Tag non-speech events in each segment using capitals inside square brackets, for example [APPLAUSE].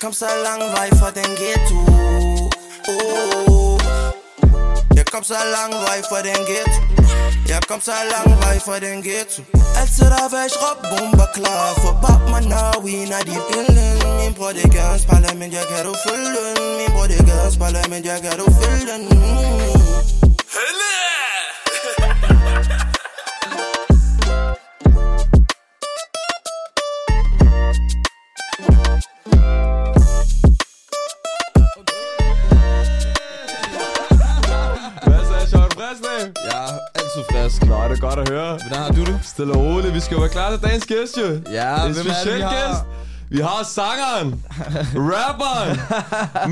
kom så lang vej fra den ghetto oh. Jeg kom så lang vej fra den ghetto Jeg kom så lang vej fra den ghetto Altid der væk råb bomber klar For bab man now we not the building Min bror det gør en spejler men jeg kan du følge den Min bror det Er godt at høre. Hvordan har du det? Stille og roligt. Vi skal jo være klar til dagens gæst, jo. Ja, en hvem er det, vi har? gæst. Vi har sangeren, [LAUGHS] rapperen,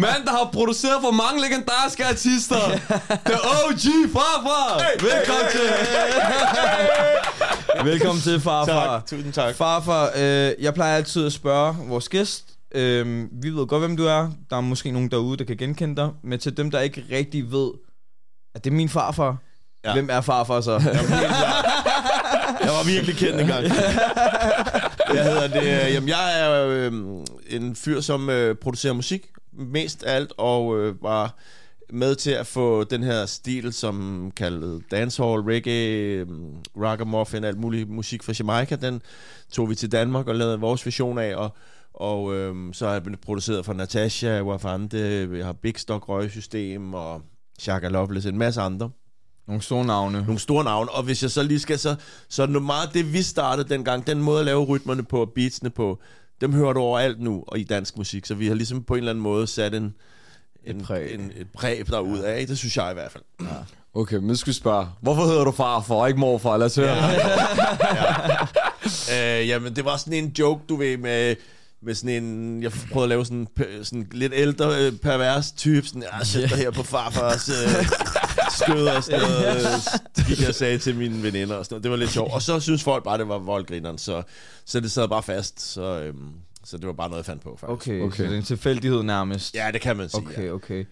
mand, der har produceret for mange legendariske artister. [LAUGHS] The OG Farfar. Velkommen til. Velkommen til, farfar. Tak, tusind tak. Farfar, øh, jeg plejer altid at spørge vores gæst. Øh, vi ved godt, hvem du er. Der er måske nogen derude, der kan genkende dig. Men til dem, der ikke rigtig ved, at det er min farfar. Ja. Hvem er farfar så? Jeg var virkelig kendt engang. jeg hedder det. Jamen, jeg er øh, en fyr, som øh, producerer musik mest af alt, og øh, var med til at få den her stil, som kaldet dancehall, reggae, øh, ragamuffin, alt muligt musik fra Jamaica, den tog vi til Danmark og lavede vores version af, og, og øh, så har jeg blevet produceret for Natasha, Wafande, vi har Big Stock Røgsystem og Shaka Loveless, en masse andre Nogle store navne. nogle store navne, og hvis jeg så lige skal, så, så er det meget det, vi startede dengang, den måde at lave rytmerne på, og beatsene på, dem hører du overalt nu, og i dansk musik, så vi har ligesom på en eller anden måde sat en, en, præg. en, et præg derud af, det synes jeg i hvert fald. Okay, men skal vi spørge. Hvorfor hedder du farfar og ikke morfar? Lad os høre. [LAUGHS] Øh, jamen, det var sådan en joke, du ved, med, med sådan en, jeg prøvede at lave sådan en sådan lidt ældre øh, pervers type, sådan, jeg sætter dig her på farfars øh, [LAUGHS] skød og sådan noget, [LAUGHS] øh, gik jeg sagde til mine veninder og sådan noget. Det var lidt sjovt. Og så synes folk bare, det var voldgrineren, så, så det sad bare fast, så, øhm, så det var bare noget, jeg fandt på, faktisk. Okay, Okay. så det er en tilfældighed nærmest. Ja, det kan man sige. Okay, ja. okay.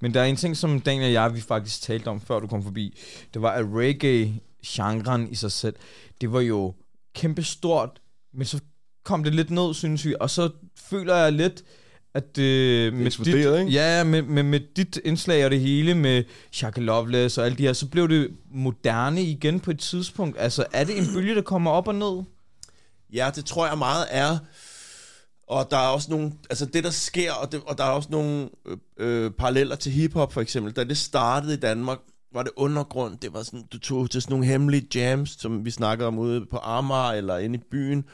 Men der er en ting, som Daniel og jeg, vi faktisk talte om, før du kom forbi. Det var, at reggae-genren i sig selv, det var jo kæmpestort, men så kom det lidt ned, synes vi. Og så føler jeg lidt, at øh, med, dit, ikke? ja, med, med, med dit indslag og det hele, med Shaka Loveless og alt de her, så blev det moderne igen på et tidspunkt. Altså, er det en bølge, der kommer op og ned? Ja, det tror jeg meget er. Og der er også nogle, altså det der sker, og, det, og der er også nogle øh, øh, paralleller til hiphop for eksempel. Da det startede i Danmark, var det undergrund. Det var sådan, du tog til sådan nogle hemmelige jams, som vi snakkede om ude på Amager eller inde i byen.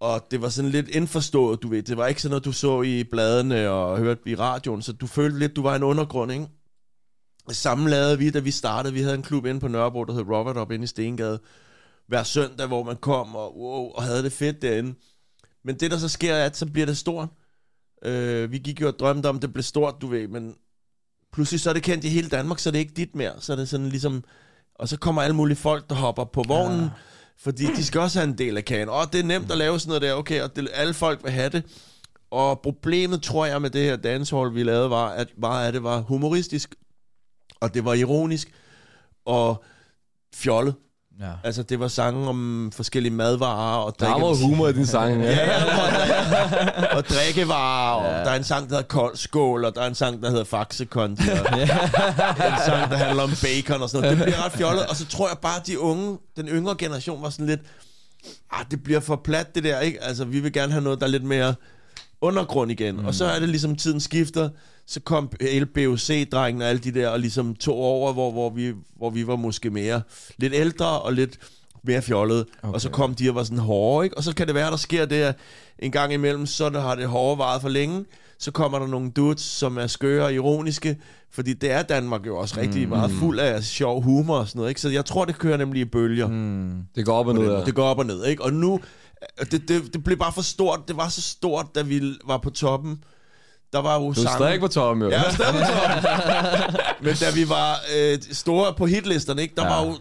Og det var sådan lidt indforstået, du ved. Det var ikke sådan noget, du så i bladene og hørte i radioen, så du følte lidt, du var en undergrund, ikke? Det samme lavede vi, da vi startede. Vi havde en klub inde på Nørrebro, der hed Robert, op inde i Stengade. Hver søndag, hvor man kom og, wow, og havde det fedt derinde. Men det, der så sker, er, at så bliver det stort. Øh, vi gik jo og drømte om, at det blev stort, du ved, men pludselig så er det kendt i hele Danmark, så er det ikke dit mere. Så er det sådan ligesom... Og så kommer alle mulige folk, der hopper på vognen, ja fordi de skal også have en del af kagen. Og det er nemt at lave sådan noget der, okay, og det, alle folk vil have det. Og problemet, tror jeg, med det her dancehall, vi lavede, var, at, var, at det var humoristisk, og det var ironisk, og fjollet. Ja. Altså, det var sange om forskellige madvarer og Der var humor i din sang. Ja. [LAUGHS] Ja, og, og drikkevarer, og der er en sang, der hedder Kold Skål, og der er en sang, der hedder Faxekonti, og [LAUGHS] en sang, der handler om bacon og sådan noget. Det bliver ret fjollet, og så tror jeg bare, at de unge, den yngre generation var sådan lidt, ah, det bliver for plat det der, ikke? Altså, vi vil gerne have noget, der er lidt mere undergrund igen. Mm. Og så er det ligesom, tiden skifter, så kom hele BOC-drengen og alle de der, og ligesom tog over, hvor, hvor, vi, hvor vi var måske mere lidt ældre og lidt mere fjollede. Okay. Og så kom de og var sådan hårde, ikke? Og så kan det være, der sker det en gang imellem, så der har det hårde varet for længe, så kommer der nogle dudes, som er skøre og ironiske, fordi det er Danmark jo også rigtig mm. meget fuld af sjov humor og sådan noget, ikke? Så jeg tror, det kører nemlig i bølger. Mm. Det går op og ned. Ja. Det går op og ned, ikke? Og nu, det, det, det blev bare for stort. Det var så stort, da vi var på toppen. Der var jo Du er sange- stadig på toppen, jo. Ja, jeg er stadig på toppen. [LAUGHS] Men da vi var øh, store på hitlisterne, ikke? Der ja. var jo...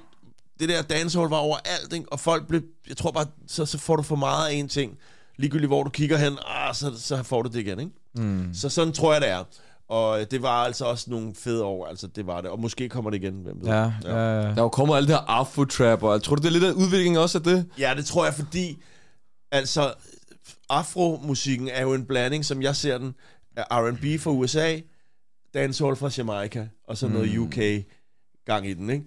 Det der dancehall var overalt, ikke? Og folk blev... Jeg tror bare, så, så får du for meget af en ting. Ligegyldigt hvor du kigger hen, ah, så, så får du det igen, ikke? Mm. Så sådan tror jeg, det er. Og det var altså også nogle fede år, altså det var det. Og måske kommer det igen, hvem ved. Ja, ja, ja. Der er jo kommet alt det her afro-trap, og jeg tror du, det er lidt af en udvikling også af det? Ja, det tror jeg, fordi... Altså, afromusikken er jo en blanding, som jeg ser den, R&B fra USA, dancehall fra Jamaica, og så noget Mm. UK gang i den, ikke?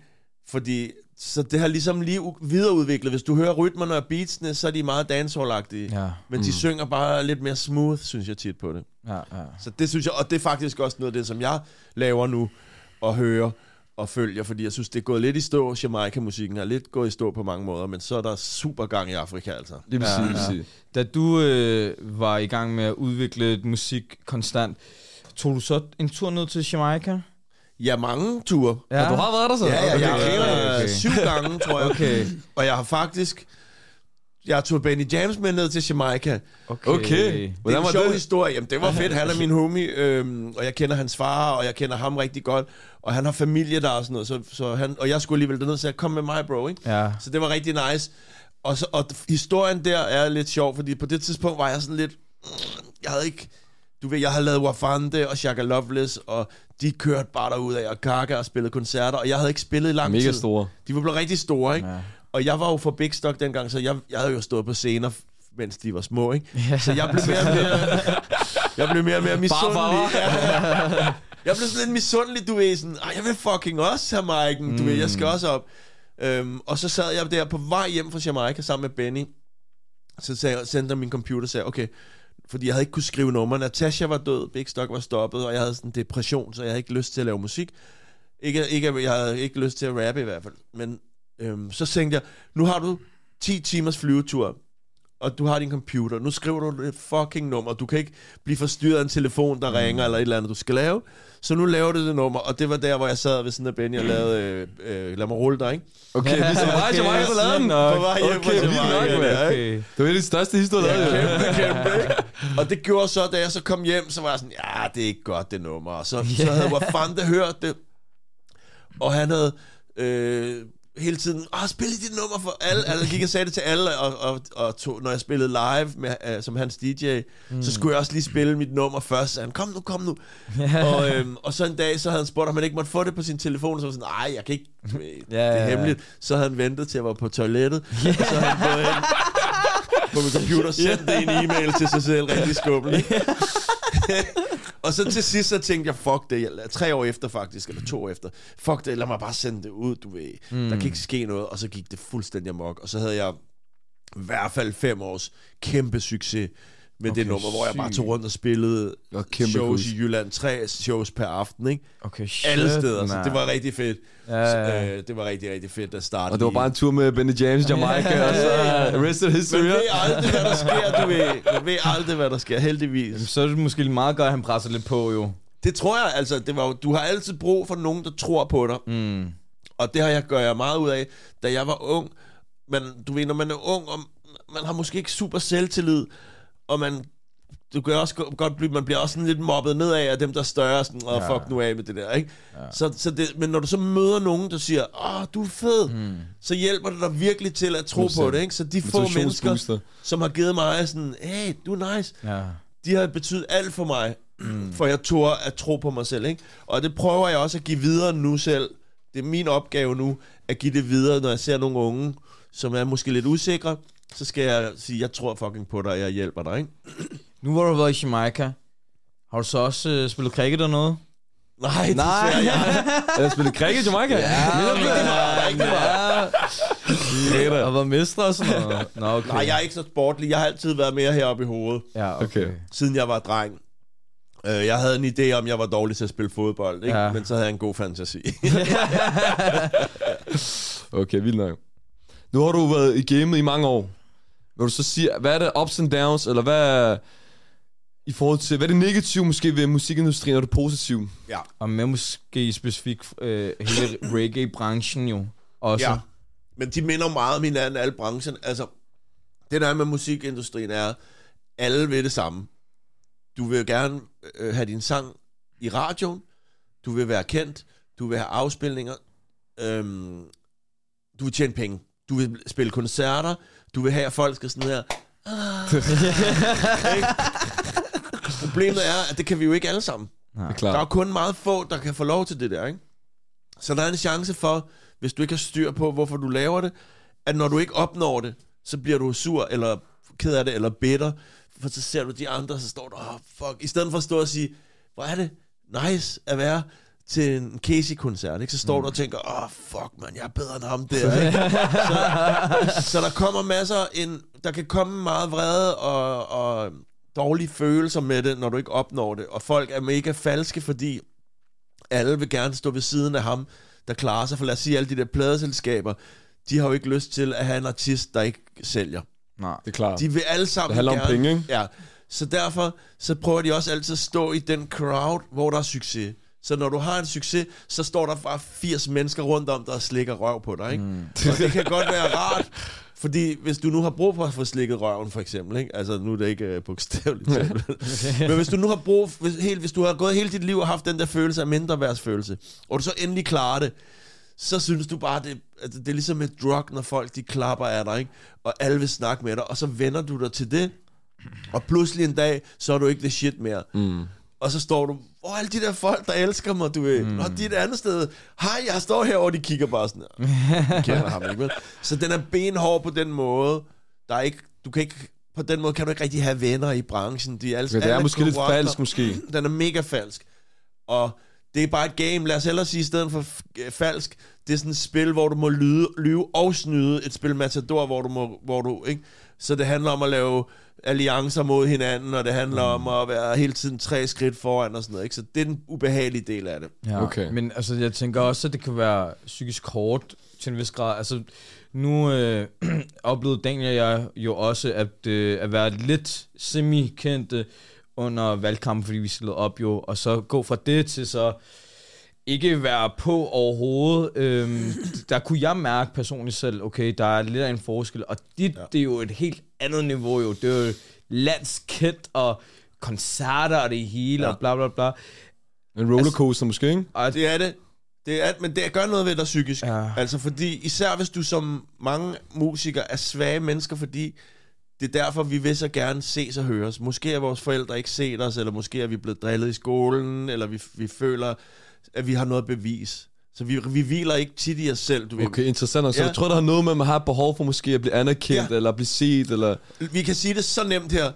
Fordi, så det har ligesom lige videreudviklet. Hvis du hører rytmerne og beatsene, så er de meget dancehall-agtige. Ja, Men de synger bare lidt mere smooth, synes jeg tit på det. ja, ja. Så det synes jeg, og det er faktisk også noget af det, som jeg laver nu, og hører og følger, fordi jeg synes, det er gået lidt i stå. Jamaica-musikken er lidt gået i stå på mange måder, men så er der super gang i Afrika, altså. Lige Ja, præcis, ja. præcis. Da du øh, var i gang med at udvikle musik konstant, tog du så en tur ned til Jamaica? Ja, mange ture. Ja, Og du har været der så? Ja, ja, jeg har Okay, okay, okay. syv gange, tror jeg. Okay, Og jeg har faktisk... Jeg tog Benny James med ned til Jamaica. okay. Okay. Det er Hvordan en var sjov det? historie. Jamen, det var fedt. Han er min homie, øhm, og jeg kender hans far, og jeg kender ham rigtig godt. Og han har familie der og sådan noget. Så, så han, og jeg skulle alligevel derned og sagde, kom med mig, bro. Ikke? Ja, Så det var rigtig nice. Og, så, og historien der er lidt sjov, fordi på det tidspunkt var jeg sådan lidt... mm, Jeg havde ikke... Du ved, jeg havde lavet Wafande og Shaka Loveless, og de kørte bare derud af, og Gaga og spillede koncerter, og jeg havde ikke spillet i lang Mega tid. store. De var blevet rigtig store, ikke? ja. Og jeg var jo for Big Stock dengang, så jeg, jeg havde jo stået på scener, mens de var små, ikke? Så jeg blev mere og mere, jeg blev mere og mere misundelig. Ja. [LAUGHS] Jeg blev sådan lidt misundelig, du ved, sådan, "Ej, jeg vil fucking også have Mike'en, du ved, jeg skal også op. Øhm, og så sad jeg der på vej hjem fra Jamaica sammen med Benny. Så sagde, sendte jeg min computer og sagde, okay, fordi jeg havde ikke kunne skrive nummer. Natasha var død, Big Stock var stoppet, og jeg havde sådan en depression, så jeg havde ikke lyst til at lave musik. Ikke, ikke, jeg havde ikke lyst til at rappe i hvert fald. Men øhm, så tænkte jeg, nu har du 10 timers flyvetur, og du har din computer. Nu skriver du et fucking nummer. Du kan ikke blive forstyrret af en telefon, der mm. ringer, eller et eller andet, du skal lave. Så nu laver du det nummer, og det var der, hvor jeg sad ved sådan af Benny og lavede, øh, øh, lad mig rulle dig, ikke? Okay, så meget [LAUGHS] til mig, der lavede den. På vej hjem Okay, mand. der, ikke? Okay. Det var en af de største historier, Ja, kæmpe, kæmpe, ikke? [LAUGHS] Og det gjorde så, da jeg så kom hjem, så var jeg sådan, ja, det er ikke godt, det nummer. Og så, så havde [LAUGHS] Wafanda hørt det, og han havde øh, hele tiden, ah, spil dit nummer for alle. Altså, jeg gik og sagde det til alle, og, og, og tog, når jeg spillede live med, uh, som hans DJ, mm. så skulle jeg også lige spille mit nummer først. Så han, kom nu, kom nu. [LAUGHS] og, øhm, og så en dag, så havde han spurgt, om han ikke måtte få det på sin telefon, og så var sådan, nej, jeg kan ikke, Ja, [LAUGHS] det er hemmeligt. Så havde han ventet til, at jeg var på toilettet, [LAUGHS] og så havde han gået hen på min computer, sendt det en e-mail til sig selv, rigtig skubbel. Og så til sidst, så tænkte jeg, fuck det, jeg, tre år efter faktisk, eller to år efter, fuck det, lad mig bare sende det ud, du ved. Mm. Der kan ikke ske noget, og så gik det fuldstændig amok, og så havde jeg i hvert fald fem års kæmpe succes med okay, det nummer, hvor jeg bare tog rundt og spillede Og kæmpe shows cruise. i Jylland, tre shows per aften, ikke? Okay, shit, Alle steder, så det var rigtig fedt. Ja, ja. Øh, det var rigtig, rigtig fedt at starte. Og det var bare en tur med Benny James, Jamaica, og så Arrested History. Man ved aldrig, hvad der sker, du ved. Man ved aldrig, hvad der sker, heldigvis. Så er det måske meget godt, at han presser lidt på, jo. Det tror jeg, altså, det var, jo- du har altid brug for nogen, der tror på dig. Mm. Og det har jeg gør jeg meget ud af, da jeg var ung. Men du ved, når man er ung, og man har måske ikke super selvtillid, og man du kan også go- godt blive, man bliver også sådan lidt mobbet nedad af dem, der er større, sådan, og Ja. fuck nu af med det der, ikke? Ja. Så, så det, men når du så møder nogen, der siger, åh, du er fed, mm. så hjælper det dig virkelig til at tro på 100%. det, ikke? Så de få mennesker, som har givet mig sådan, hey, du er nice, Ja. de har betydet alt for mig, mm. for jeg tør at tro på mig selv. Ikke? Og det prøver jeg også at give videre nu selv. Det er min opgave nu, at give det videre, når jeg ser nogle unge, som er måske lidt usikre, så skal jeg sige, jeg tror fucking på dig, og jeg hjælper dig. Ikke? [CLEARS THROAT] Nu hvor du har været i Jamaica, har du så også øh, spillet cricket og noget? Nej, Nej. desværre, jeg, [LAUGHS] Er der spillet cricket i Jamaica? Ja, rigtig meget. Ja. [LAUGHS] Og været mestre og sådan noget. Nå, okay. nej, jeg er ikke så sportlig. Jeg har altid været mere heroppe i hovedet, Ja, okay. Okay. okay. siden jeg var dreng. Øh, Jeg havde en idé om, jeg var dårlig til at spille fodbold, ikke? Ja. men så havde jeg en god fantasi. [LAUGHS] Okay, vildt nok. Nu har du været i gamet i mange år. Vil du så sige, hvad er det ups and downs, eller hvad er, i forhold til, hvad er det negative måske ved musikindustrien, og det positive? ja. Og med måske specifikt øh, hele reggae-branchen jo. Også. Ja, men de minder meget om hinanden, alle branchen. Altså, det der er med musikindustrien er, alle vil det samme. Du vil gerne øh, have din sang i radioen, du vil være kendt, du vil have afspilninger, øhm, du vil tjene penge, du vil spille koncerter, du vil have, at folk skal sådan her... Ah, ikke? Problemet er, at det kan vi jo ikke alle sammen. Det er Der er klart. jo kun meget få, der kan få lov til det der, ikke? Så der er en chance for, hvis du ikke har styr på, hvorfor du laver det, at når du ikke opnår det, så bliver du sur, eller ked af det, eller bitter, for så ser du de andre, så står der, oh, fuck, i stedet for at stå og sige, hvor er det nice at være til en Casey-koncert, ikke? så står mm. du og tænker, åh, oh, fuck, man, jeg er bedre end ham der. [LAUGHS] Ikke? så, så der kommer masser, en, der kan komme meget vrede og, og dårlige følelser med det, når du ikke opnår det. Og folk er mega falske, fordi alle vil gerne stå ved siden af ham, der klarer sig. For lad os sige, alle de der pladeselskaber, de har jo ikke lyst til at have en artist, der ikke sælger. Nej. Det er klart. De vil alle sammen Det handler om gerne, penge, ikke? Ja. Så derfor så prøver de også altid at stå i den crowd, hvor der er succes. Så når du har en succes, så står der bare 80 mennesker rundt om dig og slikker røv på dig. Ikke? Mm. Og det kan godt være rart, fordi hvis du nu har brug for at få slikket røven, for eksempel, ikke? altså nu er det ikke uh, bogstaveligt talt, [LAUGHS] men hvis du nu har brug, hvis, helt, hvis du har gået hele dit liv og haft den der følelse af mindreværdsfølelse, og du så endelig klarer det, så synes du bare, det, at det er ligesom et drug, når folk de klapper af dig, ikke? og alle vil snakke med dig, og så vender du dig til det, og pludselig en dag, så er du ikke the shit mere. Mm. Og så står du, er alle de der folk, der elsker mig, du ved. Mm. Nå, de er et andet sted. Hej, jeg står her, og de kigger bare sådan. Jeg [LAUGHS] kender ham ikke, vel? Så den er benhård på den måde. Der er ikke, du kan ikke, på den måde kan du ikke rigtig have venner i branchen. De er, alle, Ja, det er måske lidt falsk, måske. [LAUGHS] Den er mega falsk. Og det er bare et game, lad os hellere sige, i stedet for øh, falsk, det er sådan et spil, hvor du må lyde, lyve og snyde. Et spil Matador, hvor du må, hvor du, ikke? Så det handler om at lave alliancer mod hinanden, og det handler mm. om at være hele tiden tre skridt foran og sådan noget, ikke? Så det er den ubehagelige del af det. Ja, Okay. Men altså, jeg tænker også, at det kan være psykisk hårdt til en vis grad. Altså, nu øh, [CLEARS THROAT] oplevede Daniel og jeg jo også at, øh, at være lidt semi-kendte under valgkampen, fordi vi stillede op jo, og så gå fra det til så ikke være på overhovedet. Øhm, der kunne jeg mærke personligt selv, okay, der er lidt af en forskel, og dit, ja. det er jo et helt andet niveau jo. Det er jo landskendt, og koncerter og det hele, Ja. og bla bla bla. En rollercoaster måske, ikke? Og Det er det. Det er, men det gør noget ved dig psykisk. Ja. Altså fordi, især hvis du som mange musikere er svage mennesker, fordi det er derfor, vi vil så gerne ses og høres. Måske er vores forældre ikke set os, eller måske er vi blevet drillet i skolen, eller vi, vi føler, at vi har noget bevis. Så vi, vi hviler ikke tit i os selv. Du ved. Okay, interessant. nok. Så Ja. jeg tror, der har noget med, at man har behov for måske at blive anerkendt, Ja. eller blive set, eller... Vi kan sige det så nemt her.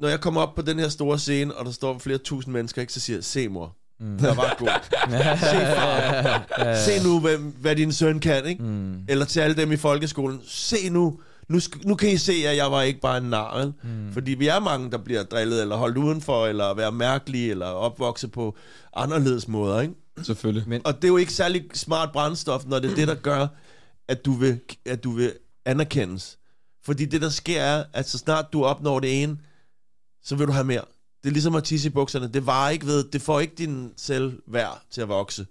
Når jeg kommer op på den her store scene, og der står flere tusind mennesker, ikke, så siger jeg, se mor, mm. der var god. [LAUGHS] se far, se nu, hvad, hvad din søn kan, ikke? Mm. Eller til alle dem i folkeskolen, se nu, nu, nu kan I se, at jeg var ikke bare en nar? Mm. Fordi vi er mange, der bliver drillet, eller holdt udenfor, eller være mærkelige, eller opvokset på anderledes måder, ikke? Selvfølgelig. Men- Og det er jo ikke særlig smart brændstof, når det er det, der gør, at du vil, at du vil anerkendes. Fordi det, der sker, er, at så snart du opnår det ene, så vil du have mere. Det er ligesom at tisse i bukserne. Det var ikke ved, det får ikke din selvværd til at vokse.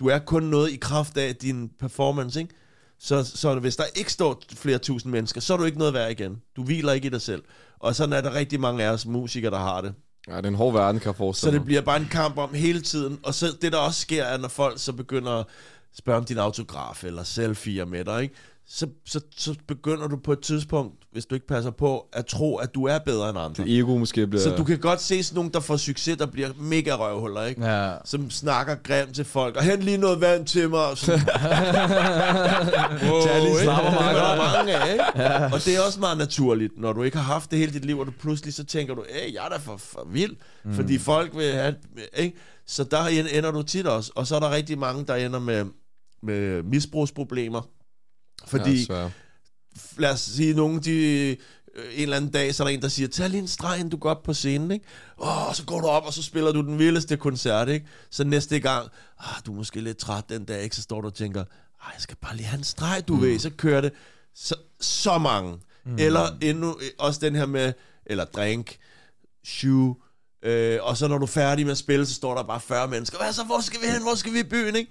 Du er kun noget i kraft af din performance, ikke? Så, så hvis der ikke står flere tusind mennesker, så er du ikke noget værd igen. Du hviler ikke i dig selv. Og sådan er der rigtig mange af os musikere, der har det. Ja, det er en hård verden, kan jeg Så forestille det mig. bliver bare en kamp om hele tiden. Og så det, der også sker, er, når folk så begynder at spørge om din autograf eller selfie med dig, ikke? Så, så, så begynder du på et tidspunkt, hvis du ikke passer på, at tro, at du er bedre end andre. Det ego måske bliver... Så du kan godt se sådan nogen, der får succes, der bliver mega røvhuller, ikke? Ja. Som snakker grimt til folk. Og hent lige noget vand til mig. og Sådan, [LAUGHS] wow, Tag lige slapper, er mange af, ikke? Og det er også meget naturligt, når du ikke har haft det hele dit liv, og du pludselig så tænker du, hey, jeg er da for, for vild. Mm. Fordi folk vil have... Ikke? Så der ender du tit også. Og så er der rigtig mange, der ender med, med misbrugsproblemer. Fordi Ja, svært. lad os sige, nogen de, øh, en eller anden dag, så er der en, der siger, tag lige en streg, inden du går op på scenen, ikke? Åh, så går du op, og så spiller du den vildeste koncert, ikke? Så næste gang, ah, du er måske lidt træt den dag, ikke? Så står du og tænker, ah, jeg skal bare lige have en streg, du mm. ved, så kører det. Så, så mange. Mm. Eller endnu, øh, også den her med, eller drink, shoe, øh, og så når du er færdig med at spille, så står der bare 40 mennesker, hvad så, hvor skal vi hen, hvor skal vi i byen, ikke?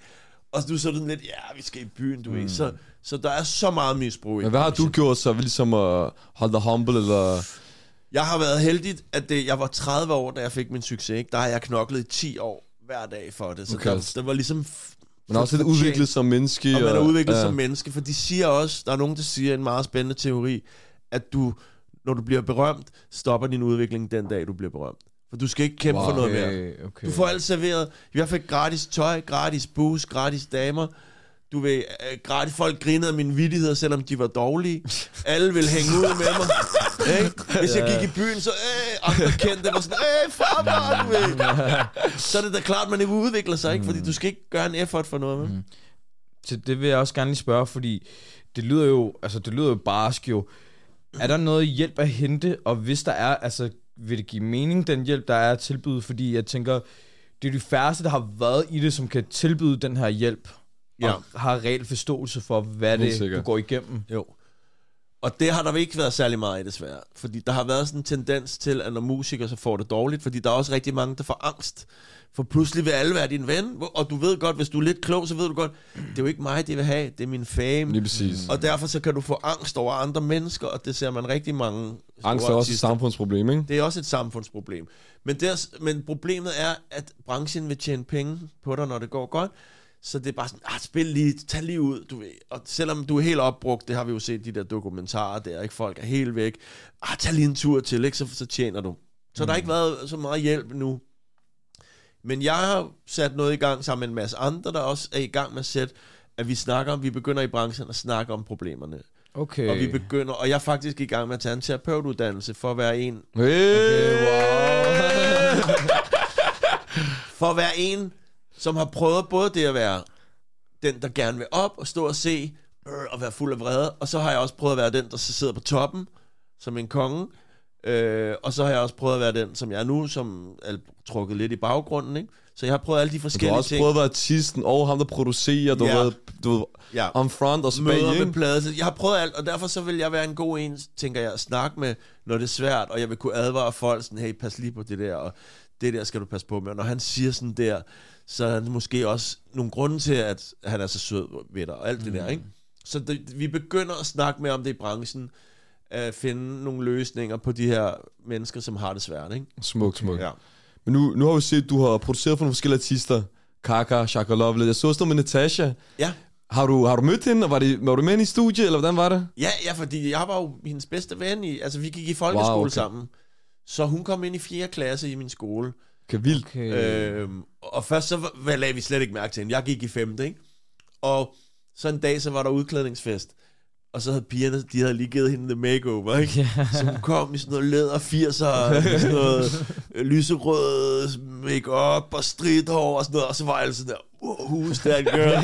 Og du er sådan lidt, ja, vi skal i byen, du mm. ved. Så, så der er så meget misbrug. i Men hvad har du branchen. gjort så? Ligesom at holde dig humble, eller... Jeg har været heldig, at det, jeg var 30 år, da jeg fik min succes. Ikke? Der har jeg knoklet i 10 år hver dag for det. Så Okay. okay. der, var ligesom... f- Men også lidt fortjent. udviklet som menneske. Og man er udviklet ja. som menneske, for de siger også, der er nogen, der siger en meget spændende teori, at du, når du bliver berømt, stopper din udvikling den dag, du bliver berømt. For du skal ikke kæmpe wow. for noget mere. Okay, okay. Du får alt serveret. Jeg fik gratis tøj, gratis bus, gratis damer. Du ved, øh, gratis folk grinede af mine vittigheder, selvom de var dårlige. Alle ville hænge ud med mig. Ikke? Hvis jeg gik i byen, så øh, andre kendte var sådan, øh, farmor, du ved. Så er det da klart, man ikke udvikler sig, ikke? Fordi du skal ikke gøre en effort for noget. Mm. Så det vil jeg også gerne lige spørge, fordi det lyder jo, altså det lyder jo barsk jo. Er der noget hjælp at hente, og hvis der er, altså vil det give mening, den hjælp, der er at tilbyde? Fordi jeg tænker, det er de færreste, der har været i det, som kan tilbyde den her hjælp. Ja. Og har reelt forståelse for, hvad det du går igennem. Jo. Og det har der ikke været særlig meget i, desværre. Fordi der har været sådan en tendens til, at når musikere så får det dårligt, fordi der er også rigtig mange, der får angst. For pludselig vil alle være din ven, og du ved godt, hvis du er lidt klog, så ved du godt, det er jo ikke mig, det vil have, det er min fame. Lige præcis. Og derfor så kan du få angst over andre mennesker, og det ser man rigtig mange Angst er også et samfundsproblem, ikke? Det er også et samfundsproblem. Men, det er, men problemet er, at branchen vil tjene penge på dig, når det går godt. Så det er bare sådan, ah, spil lige, tag lige ud, du ved. Og selvom du er helt opbrugt, det har vi jo set de der dokumentarer der, ikke? Folk er helt væk. Ah, tag lige en tur til, ikke? Så, så tjener du. Så mm. der har ikke været så meget hjælp nu. Men jeg har sat noget i gang sammen med en masse andre, der også er i gang med at sætte, at vi snakker om, vi begynder i branchen at snakke om problemerne. Okay. Og vi begynder, og jeg er faktisk i gang med at tage en terapeutuddannelse for at være en, Hey! [LAUGHS] for at være en, som har prøvet både det at være den, der gerne vil op og stå og se, øh, og være fuld af vrede, og så har jeg også prøvet at være den, der sidder på toppen, som en konge, øh, og så har jeg også prøvet at være den, som jeg er nu, som er trukket lidt i baggrunden, ikke? Så jeg har prøvet alle de Du forskellige har også ting. prøvet at være artisten og ham, der producerer. Du Ja. har været du, ja. on front og så møder bag, med plade. Jeg har prøvet alt, og derfor så vil jeg være en god en, tænker jeg, at snakke med, når det er svært, og jeg vil kunne advare folk sådan, hey, pas lige på det der, og det der skal du passe på med. Og når han siger sådan der, så er der måske også nogle grunde til, at han er så sød ved dig, og alt det der, ikke? Så det, vi begynder at snakke med om det i branchen, at finde nogle løsninger på de her mennesker, som har det svært, ikke? Smuk, smuk. Ja. Men nu, nu har vi set, at du har produceret for nogle forskellige artister. Kaka, Shaka Lovely. Jeg så også med Natasha. Ja, Har du, har du mødt hende, og var, det, var du med hende i studiet, eller hvordan var det? ja, ja, fordi jeg var jo hendes bedste ven i, altså vi gik i folkeskole Wow, okay. sammen. Så hun kom ind i 4. klasse i min skole. Okay, vildt. Okay. Øhm, og først så hvad lagde vi slet ikke mærke til hende. Jeg gik i femte, ikke? Og så en dag, så var der udklædningsfest. Og så havde pigerne, de havde lige givet hende the makeover, ikke? Ja. Så hun kom i sådan noget læder 80'er, [LAUGHS] med sådan noget øh, lyserød makeup og stridthår og sådan noget. Og så var jeg sådan der, wow, who's that girl?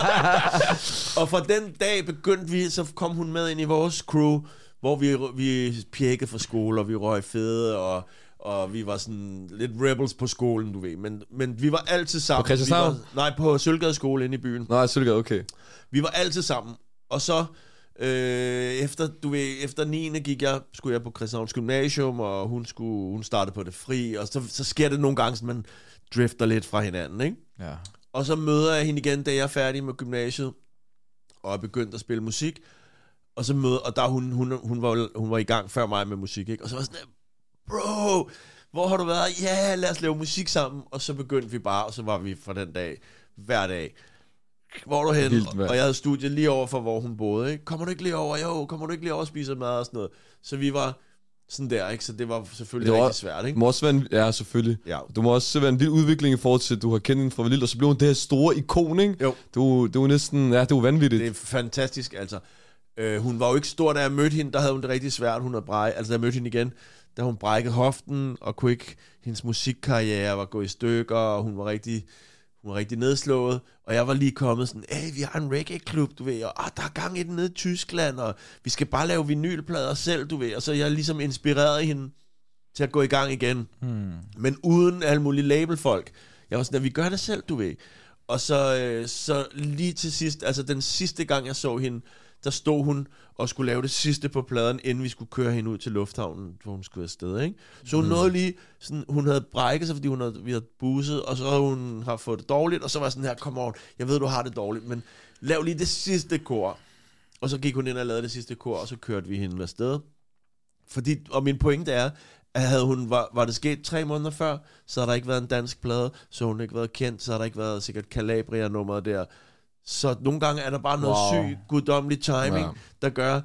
[LAUGHS] og fra den dag begyndte vi, så kom hun med ind i vores crew, hvor vi, vi pjekkede fra skole, og vi røg fede, og, og vi var sådan lidt rebels på skolen, du ved. Men, men vi var altid sammen. På Christianshavn? Vi var, nej, på Sølvgade skole inde i byen. Nej, selvfølgelig okay. Vi var altid sammen. Og så øh, efter, du ved, efter 9. gik jeg, skulle jeg på Christianshavns Gymnasium, og hun, skulle, hun startede på det fri, og så, så sker det nogle gange, at man drifter lidt fra hinanden, ikke? ja. Og så møder jeg hende igen, da jeg er færdig med gymnasiet, og er begyndt at spille musik. Og så møder, og der hun, hun, hun, var, hun var i gang før mig med musik, ikke? Og så var sådan, bro, hvor har du været? Ja, lad os lave musik sammen. Og så begyndte vi bare, og så var vi fra den dag, hver dag. Hvor er du hen? Vildt, og jeg havde studiet lige over for, hvor hun boede, ikke? Kommer du ikke lige over? Jo, kommer du ikke lige over og spiser mad og sådan noget? Så vi var sådan der, ikke? Så det var selvfølgelig Det var- rigtig svært, ikke? må også være en, ja, selvfølgelig. Ja. Du må også være en vild udvikling i forhold til, at du har kendt hende fra lille, og så blev hun det her store ikon, ikke? Jo. Du, det var næsten, ja, det var vanvittigt. Det er fantastisk, altså. Øh, hun var jo ikke stor, da jeg mødte hende, der havde hun det rigtig svært. Hun havde bræk, altså da jeg mødte hende igen, da hun brækkede hoften, og kunne ikke, hendes musikkarriere var gået i stykker, og hun var rigtig, hun var rigtig nedslået. Og jeg var lige kommet sådan, hey, vi har en reggae-klub, du ved, og ah, der er gang i den nede i Tyskland, og vi skal bare lave vinylplader selv, du ved. Og så jeg ligesom inspireret hende til at gå i gang igen. Hmm. Men uden alle mulige labelfolk. Jeg var sådan, at vi gør det selv, du ved. Og så, øh, så lige til sidst, altså den sidste gang, jeg så hende, der stod hun og skulle lave det sidste på pladen, inden vi skulle køre hende ud til lufthavnen, hvor hun skulle afsted, ikke? Så hun mm. nåede lige, sådan, hun havde brækket sig, fordi hun havde, vi havde buset, og så hun har fået det dårligt, og så var sådan her, kom on, jeg ved, du har det dårligt, men lav lige det sidste kor. Og så gik hun ind og lavede det sidste kor, og så kørte vi hende afsted. Fordi, og min pointe er, at havde hun, var, var det sket tre måneder før, så havde der ikke været en dansk plade, så hun ikke været kendt, så havde der ikke været sikkert Calabria-nummeret der. Så nogle gange er der bare noget Wow. syg, guddommelig timing, Ja. der gør,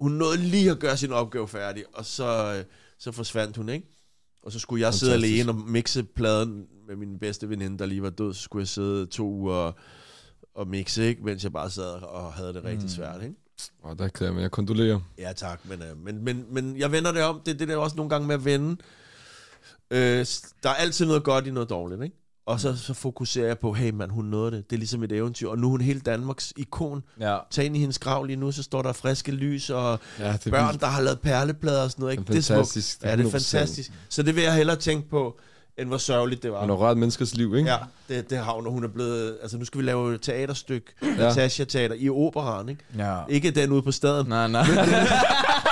hun nåede lige at gøre sin opgave færdig, og så, så forsvandt hun, ikke? Og så skulle jeg sidde Fantastisk. alene og mixe pladen med min bedste veninde, der lige var død. Så skulle jeg sidde to uger at mixe, ikke? mens jeg bare sad og havde det rigtig svært. Ikke? Åh, der kan jeg, men jeg kondolerer. Ja, tak. Men, øh, men, men, men jeg vender det om. Det, det er også nogle gange med at vende. Øh, der er altid noget godt i noget dårligt, ikke? Og så, så fokuserer jeg på, hey mand, hun nåede det. Det er ligesom et eventyr. Og nu er hun hele Danmarks ikon. Ja. Tag ind i hendes grav lige nu, så står der friske lys og Ja, det børn, vildt. der har lavet perleplader og sådan noget. Ikke? Det er fantastisk. Det er, ja, det er 100%. fantastisk. Så det vil jeg hellere tænke på, end hvor sørgeligt det var. Hun har rørt menneskers liv, ikke? Ja, det, det har hun, og hun er blevet... Altså, nu skal vi lave et teaterstykke, Ja. Natasha Teater, i operan, ikke? Ja. Ikke den ude på staden. Nej, nej. [LAUGHS]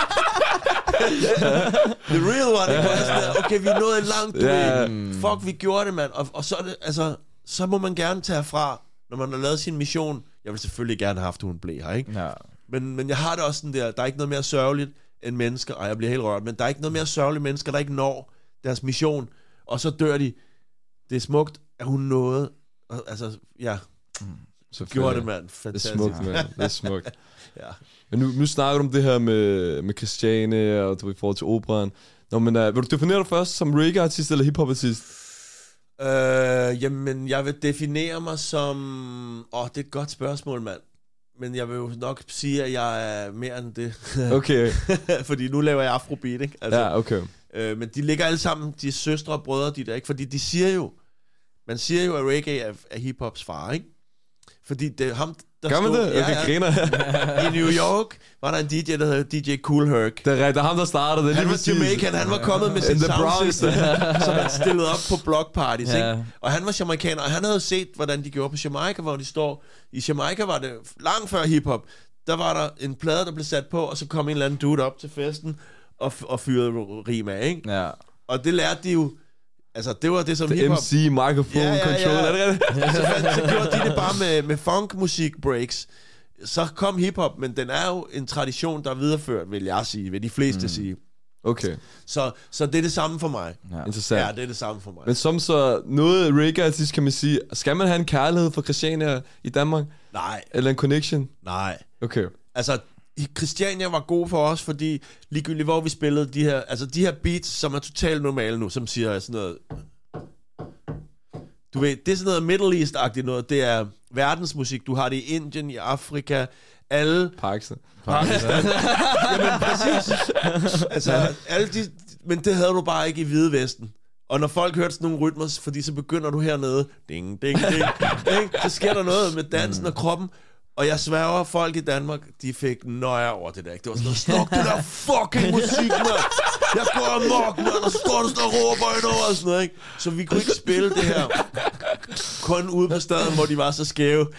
The real one, ikke? Sådan Okay, vi nået langt, du Ja. ved. Fuck, vi gjorde det, mand. Og, og så er det, altså... Så må man gerne tage fra, når man har lavet sin mission. Jeg vil selvfølgelig gerne have haft, at hun blev her, ikke? ja. Men, men jeg har det også sådan der, der er ikke noget mere sørgeligt end mennesker, og jeg bliver helt rørt, men der er ikke noget mere sørgeligt mennesker, der ikke når deres mission, og så dør de. Det er smukt, at hun nåede, altså, ja, Selvfølgelig. gjorde det, mand. Det er Fantastisk. smukt, mand. Det er [LAUGHS] smukt. Ja. Men nu, nu snakker du om det her med, med Christiane, og du i forhold til operan. Nå, men uh, vil du definere dig først som reggae-artist eller hip-hop-artist? Øh, jamen, jeg vil definere mig som... Åh, det er et godt spørgsmål, mand. Men jeg vil jo nok sige, at jeg er mere end det. [LAUGHS] Okay. Fordi nu laver jeg afrobeat, ikke? Altså, Ja, okay. Øh, men de ligger alle sammen, de er søstre og brødre, de der, ikke? Fordi de siger jo, man siger jo, at reggae er, er hiphops far, ikke? Fordi det er ham, der Gør man stod, det? Okay, ja, griner. ja. [LAUGHS] I New York var der en DJ, der hedder DJ Cool Herc. Det er rigtigt, ham, der startede det. Han lige var præcis. Jamaican, han var kommet med In sin soundsystem, [LAUGHS] som han stillede op på block parties, Ja. ikke? Og han var jamaikaner, og han havde set, hvordan de gjorde på Jamaica, hvor de står. I Jamaica var det langt før hiphop. Der var der en plade, der blev sat på, og så kom en eller anden dude op til festen og, og fyrede rim af, ikke? Ja. Og det lærte de jo... Altså, det var det, som Det hiphop... MC, microphone, Ja, ja, control, ja. er det rigtigt? [LAUGHS] så, fandt, så gjorde de det bare med, med funk-musik breaks. Så kom hiphop, men den er jo en tradition, der er videreført, vil jeg sige, vil de fleste mm. sige. Okay, Så, så det er det samme for mig. ja. interessant. Ja, det er det samme for mig. Men som så noget reggae-artist kan man sige, skal man have en kærlighed for Christiania i Danmark? Nej, Eller en connection? nej. Okay. Altså, Christiania var god for os, fordi ligegyldigt hvor vi spillede de her, altså de her beats, som er totalt normale nu, som siger sådan noget... Du ved, det er sådan noget Middle East-agtigt noget. Det er verdensmusik. Du har det i Indien, i Afrika, alle... Pakistan. [LAUGHS] Jamen, præcis. Altså, alle de, men det havde du bare ikke i Hvide Vesten. Og når folk hørte sådan nogle rytmer, fordi så begynder du hernede, ding, ding, ding, ding, så sker der noget med dansen og kroppen. Og jeg sværger, folk i Danmark, de fik nøje over det der. ikke? Det var sådan noget, stop det der fucking musik, mand. Jeg går amok, mand, og så står du sådan og råber ind over og sådan noget, ikke? Så vi kunne ikke spille det her kun ude på staden, hvor de var så skæve. [LAUGHS]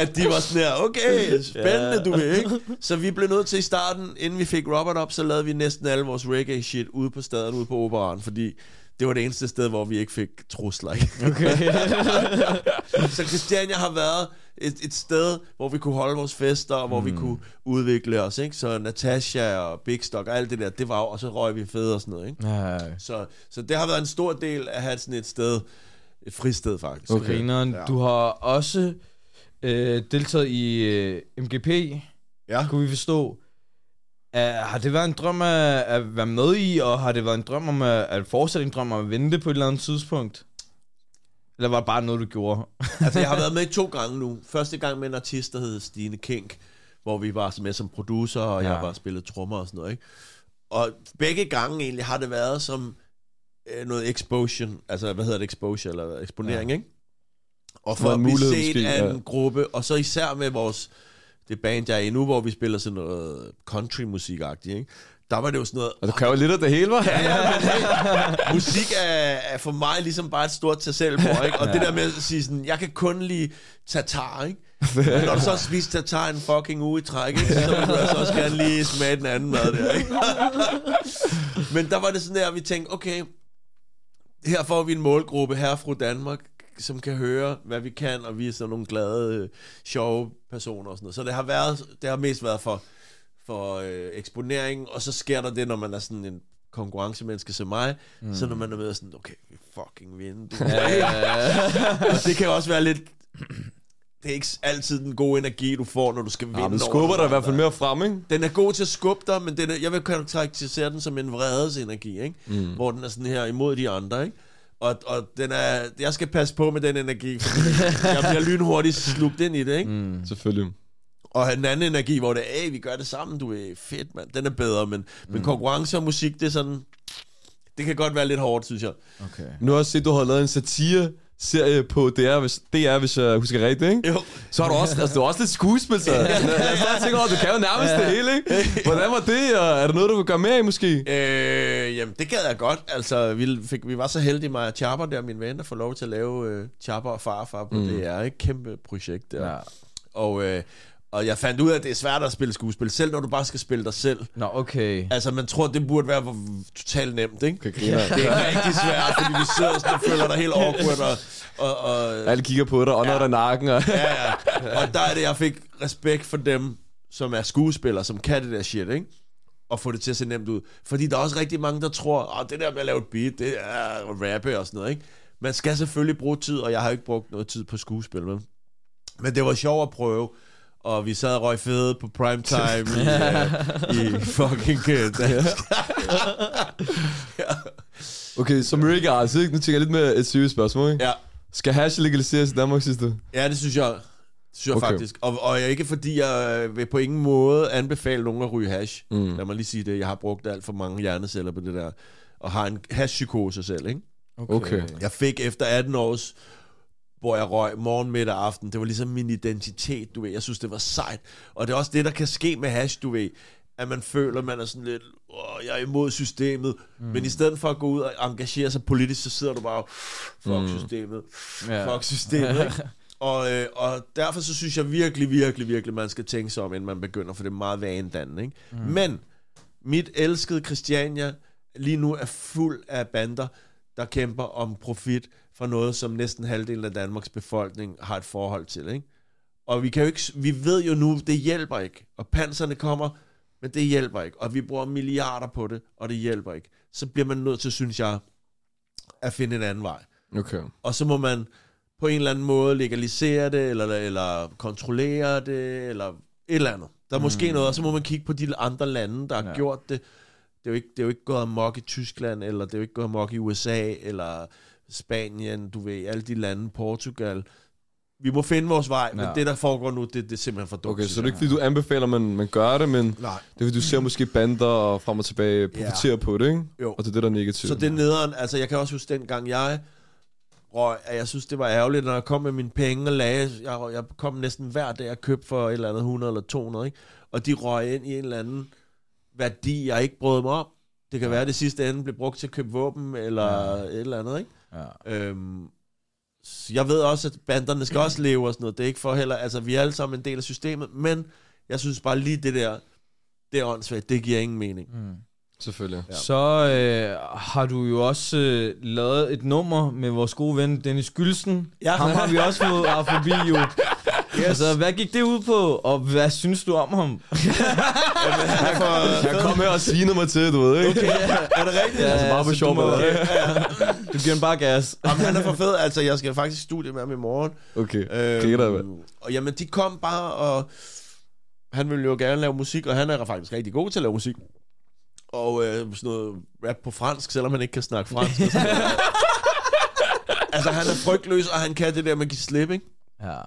at de var sådan her, okay, spændende, du ved, ikke? Så vi blev nødt til i starten, inden vi fik Robert op, så lavede vi næsten alle vores reggae shit ude på staden, ude på operan, fordi det var det eneste sted, hvor vi ikke fik trusler. Okay. [LAUGHS] Så Christiania har været et, et sted, hvor vi kunne holde vores fester, og hvor mm. vi kunne udvikle os. Ikke? Så Natasha og Big Stock og alt det der, det var jo, og så røg vi fede og sådan noget. Ikke? ja. Så, så det har været en stor del at have sådan et sted, et fristed faktisk. Okay. Grineren. Ja. Du har også øh, deltaget i øh, MGP, Ja. kunne vi forstå. Uh, har det været en drøm at, at være med i, og har det været en drøm om at, at fortsætte en drøm om at det på et eller andet tidspunkt? Eller var det bare noget, du gjorde? [LAUGHS] altså, jeg har været med to gange nu. Første gang med en artist, der hed Stine Kink, hvor vi var med som producer, og ja. Jeg var spillet trommer og sådan noget. Ikke? Og begge gange egentlig har det været som øh, noget exposure, altså hvad hedder det, exposure, eller eksponering, ja. ikke? Og For at blive set måske, af en ja. gruppe, og så især med vores, det band, jeg er i nu, hvor vi spiller sådan noget country-musik-agtigt, ikke? Der var det jo sådan noget, Og du kan jo lidt af det hele, var? Ja, ja, men hey, musik er, er for mig ligesom bare et stort til selv ikke? Og ja. det der med at sige sådan, jeg kan kun lide tatar, ikke? Men når du så har spist tatar en fucking uge i træk, ikke? så vil du altså også gerne lige smage den anden mad der, ikke? Men der var det sådan der, at vi tænkte, okay, her får vi en målgruppe, her fra Danmark, som kan høre, hvad vi kan, og vi er sådan nogle glade, øh, sjove personer og sådan noget. Så det har, været, det har mest været for, for øh, eksponering, og så sker der det, når man er sådan en konkurrencemenneske som mig, mm. så når man er med sådan, okay, vi fucking vinde. Det, [LAUGHS] [LAUGHS] og det kan også være lidt, det er ikke altid den gode energi, du får, når du skal vinde. Ja, over skubber dig i hvert fald mere frem, ikke? Den er god til at skubbe dig, men den er, jeg vil karakterisere den som en vredesenergi, ikke? Mm. hvor den er sådan her imod de andre. Ikke? Og, og den er, jeg skal passe på med den energi, fordi jeg bliver lynhurtigt slugt ind i det, ikke? Mm. Selvfølgelig. Og en anden energi, hvor det er, hey, vi gør det sammen, du er fedt, mand. Den er bedre, men, mm. men konkurrence og musik, det er sådan... Det kan godt være lidt hårdt, synes jeg. Okay. Nu har jeg set, at du har lavet en satire serie på DR, hvis, DR, hvis jeg husker rigtigt, ikke? Jo. Så har du også, altså, du har også lidt skuespil, så jeg så tænker over, du kan jo nærmest det hele, ikke? Hvordan var det, og er der noget, du vil gøre mere i, måske? Øh, jamen, det gad jeg godt. Altså, vi, fik, vi var så heldige, mig og Chapper der, min ven, at få lov til at lave øh, Chapper og Farfar på mm. DR. Ikke? Kæmpe projekt der. Ja. Og, øh, og jeg fandt ud af, at det er svært at spille skuespil, selv når du bare skal spille dig selv. Nå, okay. Altså, man tror, det burde være totalt nemt, ikke? Okay, griner. Det er rigtig svært, fordi vi sidder sådan og føler dig helt awkward, og, og, og Alle kigger på dig, og når der nakken, og... ja, ja. Og der er det, jeg fik respekt for dem, som er skuespillere, som kan det der shit, ikke? Og få det til at se nemt ud. Fordi der er også rigtig mange, der tror, at det der med at lave et beat, det er rappe og sådan noget, ikke? Man skal selvfølgelig bruge tid, og jeg har ikke brugt noget tid på skuespil, men, men det var sjovt at prøve. Og vi sad og røg fede på primetime [LAUGHS] i, uh, i [LAUGHS] fucking uh, dansk. Okay, som altså, ikke? Nu tænker jeg lidt med et seriøst spørgsmål, ikke? Ja. Skal hash legaliseres i Danmark, synes du? Ja, det synes jeg, det synes jeg Okay. okay. faktisk. Og, og ikke fordi jeg vil på ingen måde anbefale nogen at ryge hash. Mm. Lad mig lige sige det. Jeg har brugt alt for mange hjerneceller på det der. Og har en hashpsykose selv, ikke? Okay. Jeg fik efter 18 års, hvor jeg røg morgen, middag og aften. Det var ligesom min identitet, du ved. Jeg synes, det var sejt. Og det er også det, der kan ske med hash, du ved. At man føler, man er sådan lidt, åh, jeg er imod systemet. Mm. Men i stedet for at gå ud og engagere sig politisk, så sidder du bare, fuck mm. systemet, Ja. fuck systemet, ikke? [LAUGHS] Og, øh, og derfor så synes jeg virkelig, virkelig, virkelig, man skal tænke sig om, inden man begynder, for det er meget vanedannende, ikke? Mm. Men mit elskede Christiania lige nu er fuld af bander, der kæmper om profit for noget, som næsten halvdelen af Danmarks befolkning har et forhold til, ikke? Og vi, kan jo ikke, vi ved jo nu, det hjælper ikke. Og panserne kommer, men det hjælper ikke. Og vi bruger milliarder på det, og det hjælper ikke. Så bliver man nødt til, synes jeg, at finde en anden vej. Okay. Og så må man på en eller anden måde legalisere det, eller, eller kontrollere det, eller et eller andet. Der er måske noget, og så må man kigge på de andre lande, der har ja. gjort det. Det er, jo ikke, det er jo ikke gået amok i Tyskland, eller det er jo ikke gået amok i USA, eller Spanien, du ved, alle de lande, Portugal. Vi må finde vores vej, ja. Men det, der foregår nu, det, det er simpelthen for dumt. Okay, så det er ikke, fordi du anbefaler, man, man gør det, men. Nej. det er, fordi du ser måske bander og frem og tilbage profitere ja. på det, ikke? Jo. Og det er det, der er negativt. Så det er nederen. Altså, jeg kan også huske dengang, jeg røg, at jeg synes, det var ærgerligt, når jeg kom med mine penge og lagde. Jeg, jeg kom næsten hver dag og købte for et eller andet 100 eller 200, ikke? Og de røg ind i en eller anden værdi, jeg ikke brød mig om. Det kan være, at det sidste ende blev brugt til at købe våben, eller ja. et eller andet, ikke? Ja. Øhm, så jeg ved også, at banderne skal også leve og sådan noget. Det er ikke for heller... Altså, vi er alle sammen en del af systemet, men jeg synes bare lige det der, det er åndssvagt. Det giver ingen mening. Mm. Selvfølgelig. Ja. Så øh, har du jo også øh, lavet et nummer med vores gode ven Dennis Gylsen. Ja. Ham har vi også fået af forbi jo. [LAUGHS] Yes. Altså, hvad gik det ud på, og hvad synes du om ham? [LAUGHS] Jeg kom her og sige mig til, du ved, ikke? Okay, er det rigtigt? Ja, Altså bare for så sjov du må- med det. Du giver den bare gas. Jamen, han er for fed. Altså, jeg skal faktisk i studie med ham i morgen. Okay, Kigger der, hvad? og jamen, de kom bare, og han ville jo gerne lave musik, og han er faktisk rigtig god til at lave musik. Og øh, sådan noget rap på fransk, selvom han ikke kan snakke fransk. og sådan noget. [LAUGHS] altså, han er frygtløs, og han kan det der med at give slip, ikke? Ja.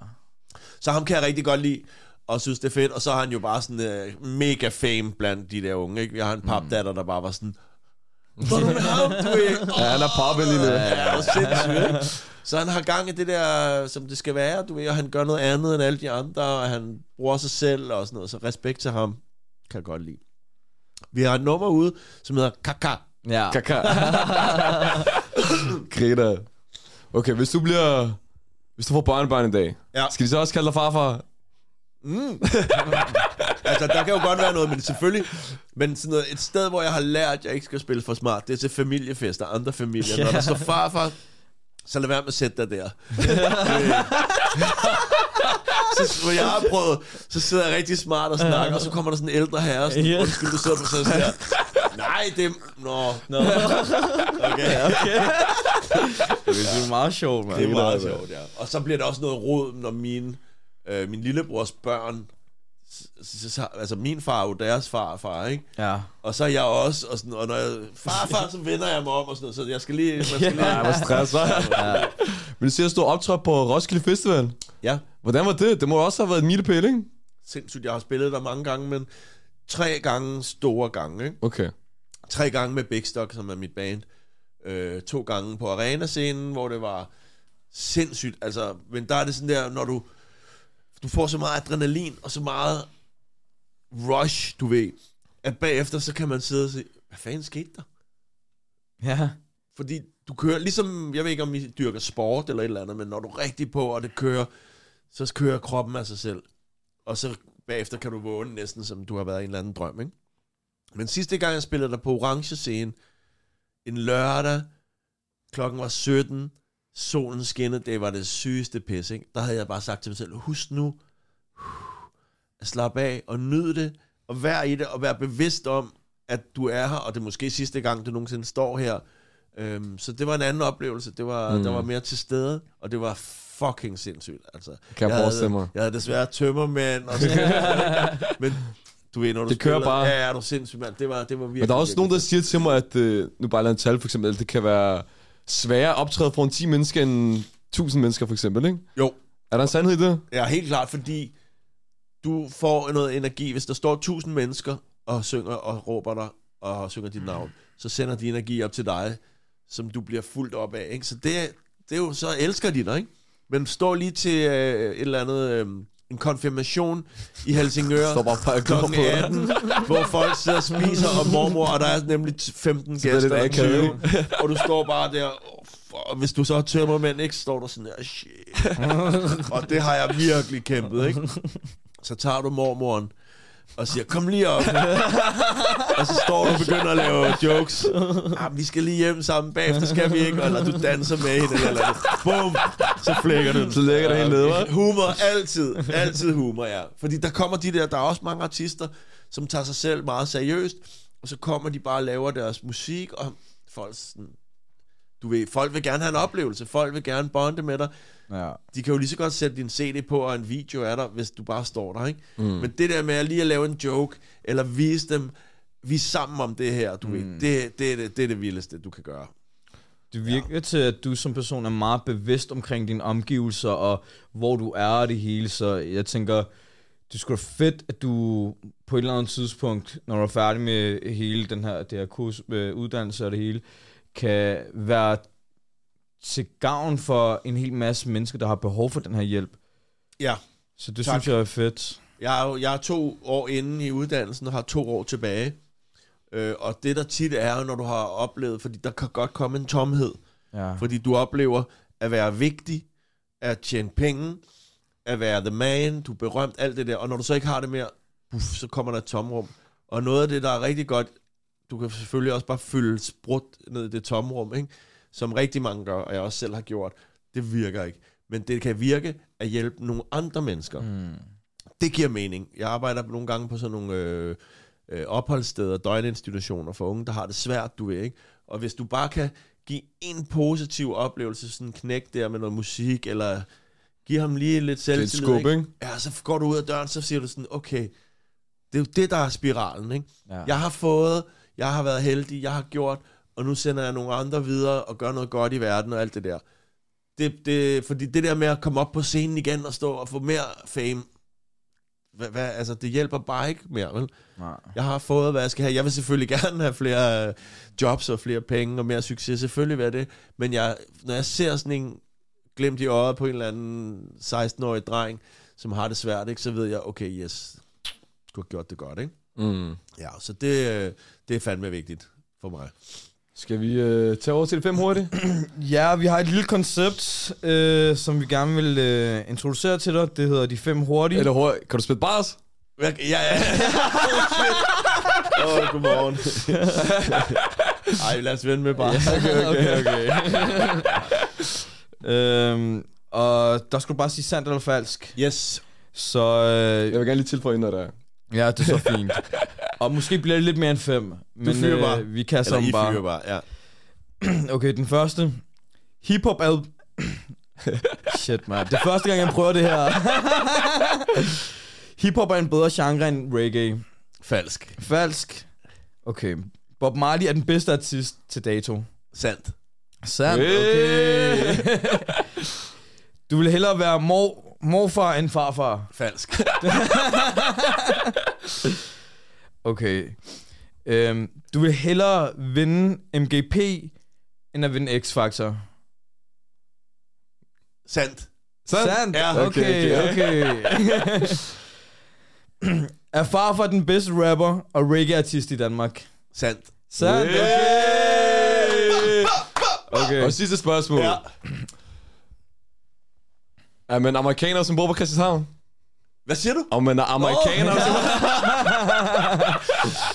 Så ham kan jeg rigtig godt lide, og synes, det er fedt. Og så har han jo bare sådan øh, mega fame blandt de der unge, ikke? Vi har en papdatter, der bare var sådan... Med ham, du er? Ja, han er poppet lige nu. Ja, det er sindssygt? Så han har gang i det der, som det skal være, du ved, og han gør noget andet end alle de andre, og han bruger sig selv og sådan noget, så respekt til ham, kan jeg godt lide. Vi har et nummer ude, som hedder Kaka. Ja. Kaka. [LAUGHS] Greta. Okay, hvis du bliver... Hvis du får børnebørn en dag, Ja. skal de så også kalde dig farfar? Mm. [LAUGHS] altså, der kan jo godt være noget, men selvfølgelig... Men sådan noget, et sted, hvor jeg har lært, at jeg ikke skal spille for smart, det er til familiefester, andre familier. Yeah. Når der står farfar, så lad være med at sætte dig der. [LAUGHS] så, hvor jeg har prøvet, så sidder jeg rigtig smart og snakker, og så kommer der sådan en ældre herre, sådan, Ja. undskyld, du sidder på sådan der. Nej, det er... Nå, Nå, okay. okay. det er meget sjovt, mand. Det er meget sjovt, ja. Og så bliver der også noget rod, når min, øh, min lillebrors børn så, så, altså min far er jo deres far far, ikke? Ja. Og så er jeg også, og, sådan, og når jeg farfar, så vender jeg mig om og sådan noget, så jeg skal lige... Man skal lige Ja, hvor stress, hva'? ja. Men du siger, at du optrådte på Roskilde Festival. ja, Hvordan var det? Det må også have været en milepæl, ikke? sindssygt, jeg har spillet der mange gange, men tre gange store gange, ikke? Okay. Tre gange med Big Stock, som er mit band. Øh, to gange på arena-scenen, hvor det var sindssygt. Altså, men der er det sådan der, når du, du får så meget adrenalin og så meget rush, du ved, at bagefter så kan man sidde og sige, hvad fanden skete der? Ja. Fordi du kører, ligesom, jeg ved ikke om I dyrker sport eller et eller andet, men når du er rigtig på, og det kører, så kører kroppen af sig selv. Og så bagefter kan du vågne næsten, som du har været i en eller anden drøm, ikke? Men sidste gang, jeg spillede der på orange scene, en lørdag, klokken var 17, solen skinnede, det var det sygeste pis, ikke? Der havde jeg bare sagt til mig selv, husk nu, at slappe af og nyde det, og vær i det, og vær bevidst om, at du er her, og det er måske sidste gang, du nogensinde står her. Øhm, så det var en anden oplevelse. Det var, Mm. mm. der var mere til stede, og det var fucking sindssygt. Altså, Kan jeg, havde, forestille mig. Jeg havde desværre tømmermænd, og sådan [LAUGHS] Men du ved, når du Det kører spiller, bare. Ja, er du sindssygt, mand. Det var, det var virkelig, Men der er også virkelig nogen, der siger til mig, at øh, nu bare lad en tal for eksempel, det kan være sværere at optræde foran 10 mennesker end 1000 mennesker for eksempel, ikke? Jo, Er der en sandhed i det? Ja, helt klart, fordi du får noget energi. Hvis der står tusind mennesker og synger og råber dig og synger dit navn, så sender de energi op til dig, som du bliver fuldt op af. Ikke? Så det, det er jo, så elsker de dig, ikke? Men står lige til øh, et eller andet, øh, en konfirmation i Helsingør, Står bare og dig. 18, hvor folk sidder og spiser, og mormor, og der er nemlig 15 det er lidt gæster, akavet, 20, og du står bare der, oh, og hvis du så er tømmermænd, ikke, står du sådan der, shit. [LAUGHS] og det har jeg virkelig kæmpet, ikke? Så tager du mormoren, og siger, kom lige op. og så står du og begynder at lave jokes. Ah, vi skal lige hjem sammen bagefter, skal vi ikke? Eller du danser med hende, eller, eller Bum! Så flækker du. Så lægger det helt nede, hva'? Humor, altid. Altid humor, ja. Fordi der kommer de der, der er også mange artister, som tager sig selv meget seriøst, og så kommer de bare og laver deres musik, og folk sådan, du ved, folk vil gerne have en oplevelse, folk vil gerne bonde med dig. Ja. De kan jo lige så godt sætte din CD på, og en video af dig, hvis du bare står der, ikke? Mm. Men det der med at lige at lave en joke, eller vise dem, vi er sammen om det her, du mm. ved, det, det, er det, det er det vildeste, du kan gøre. Det virker ja. til, at du som person er meget bevidst omkring dine omgivelser, og hvor du er og det hele, så jeg tænker, det skulle da fedt, at du på et eller andet tidspunkt, når du er færdig med hele den her, det her kurs, øh, uddannelse og det hele, kan være til gavn for en hel masse mennesker, der har behov for den her hjælp. Ja, Så det Tak. synes jeg er fedt. Jeg er, jo- jeg er to år inde i uddannelsen og har to år tilbage. Øh, og det der tit er, når du har oplevet, fordi der kan godt komme en tomhed, Ja. fordi du oplever at være vigtig, at tjene penge, at være the man, du er berømt, alt det der. Og når du så ikke har det mere, puff, så kommer der et tomrum. Og noget af det, der er rigtig godt, du kan selvfølgelig også bare fylde sprut ned i det tomrum, ikke? Som rigtig mange gør, og jeg også selv har gjort. Det virker ikke. Men det kan virke at hjælpe nogle andre mennesker. Mm. Det giver mening. Jeg arbejder nogle gange på sådan nogle øh, øh, opholdssteder, døgninstitutioner for unge, der har det svært, du ved, ikke? Og hvis du bare kan give en positiv oplevelse, sådan en knæk der med noget musik, eller give ham lige lidt Det er selvtillid, skub, ikke? ikke? Ja, så går du ud af døren, så siger du sådan, okay, det er jo det, der er spiralen, ikke? Ja. Jeg har fået, jeg har været heldig, jeg har gjort, og nu sender jeg nogle andre videre og gør noget godt i verden og alt det der. Det, det, fordi det der med at komme op på scenen igen og stå og få mere fame, hvad, hvad, altså det hjælper bare ikke mere, vel? Nej. Jeg har fået, hvad jeg skal have. Jeg vil selvfølgelig gerne have flere øh, jobs og flere penge og mere succes. Selvfølgelig vil jeg det. Men jeg, når jeg ser sådan en glemt i øjet på en eller anden 16-årig dreng, som har det svært, ikke, så ved jeg, okay, yes, du har gjort det godt, ikke? Mm. Ja, så det, øh, det er fandme vigtigt for mig. Skal vi øh, tage over til det fem hurtigt? [CLEARS THROAT] Ja, vi har et lille koncept, øh, som vi gerne vil øh, introducere til dig. Det hedder De Fem Hurtige. Eller hurtigt? Kan du spille bars? Ja, ja. ja. [LAUGHS] Åh, oh, godmorgen. [LAUGHS] Ej, lad os vende med bare. [LAUGHS] okay, okay, okay. øhm, og der skulle du bare sige sandt eller falsk. Yes. Så øh, Jeg vil gerne lige tilføje når der er. Ja, det er så fint. [LAUGHS] og måske bliver det lidt mere end fem. Men fyrer bare. øh, vi kan Eller I bare. fyrer bare, ja. [CLEARS THROAT] Okay, den første. Hip-hop al... [CLEARS THROAT] Shit, man. Det er første gang, jeg prøver det her. [LAUGHS] Hip-hop er en bedre genre end reggae. Falsk. Falsk. Okay. Bob Marley er den bedste artist til dato. Sandt. Sandt, okay. [LAUGHS] du vil hellere være mor, morfar end farfar. Falsk. [LAUGHS] Okay. Øhm, du vil hellere vinde MGP, end at vinde X-Factor. Sandt. Sandt? Sandt? Ja. Okay, okay. [LAUGHS] er farfar den bedste rapper og reggae-artist i Danmark? Sandt. Sandt, okay. [LAUGHS] Okay. Og sidste spørgsmål. Ja. Ja. Er man amerikaner, som bor på Christianshavn? Hvad siger du? Om man er amerikaner, som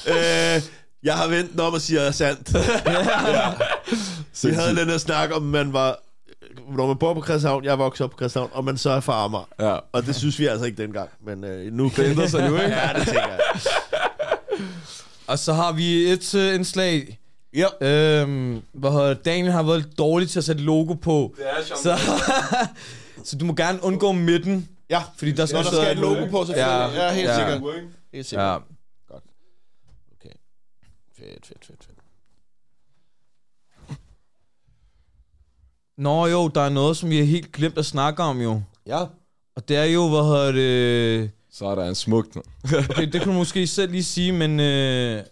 [LAUGHS] øh, jeg har vendt om og siger sandt. [LAUGHS] Vi havde den her snak om, man var... Når man bor på Christianshavn, jeg vokset op på Christianshavn, og man så er farmer. Ja. Og det synes vi altså ikke dengang. Men øh, nu Det ændrer sig nu, ikke? [LAUGHS] Ja, det tænker jeg. Og så har vi et uh, indslag. Ja. Øhm, hvad hedder det? Daniel har været dårlig til at sætte logo på. Det er Så, så du må gerne undgå midten. Ja, Fordi der skal Nå, der skal et logo på, selvfølgelig. Ja. Ja, ja helt Ja. sikkert. Helt sikkert. Ja. Okay. Fedt, fedt, fedt, fedt. Nå jo, der er noget, som vi har helt glemt at snakke om jo. Ja. Og det er jo, hvad hedder det... Så er der en smukt. [LAUGHS] Okay, det kan du måske selv lige sige, men... Øh,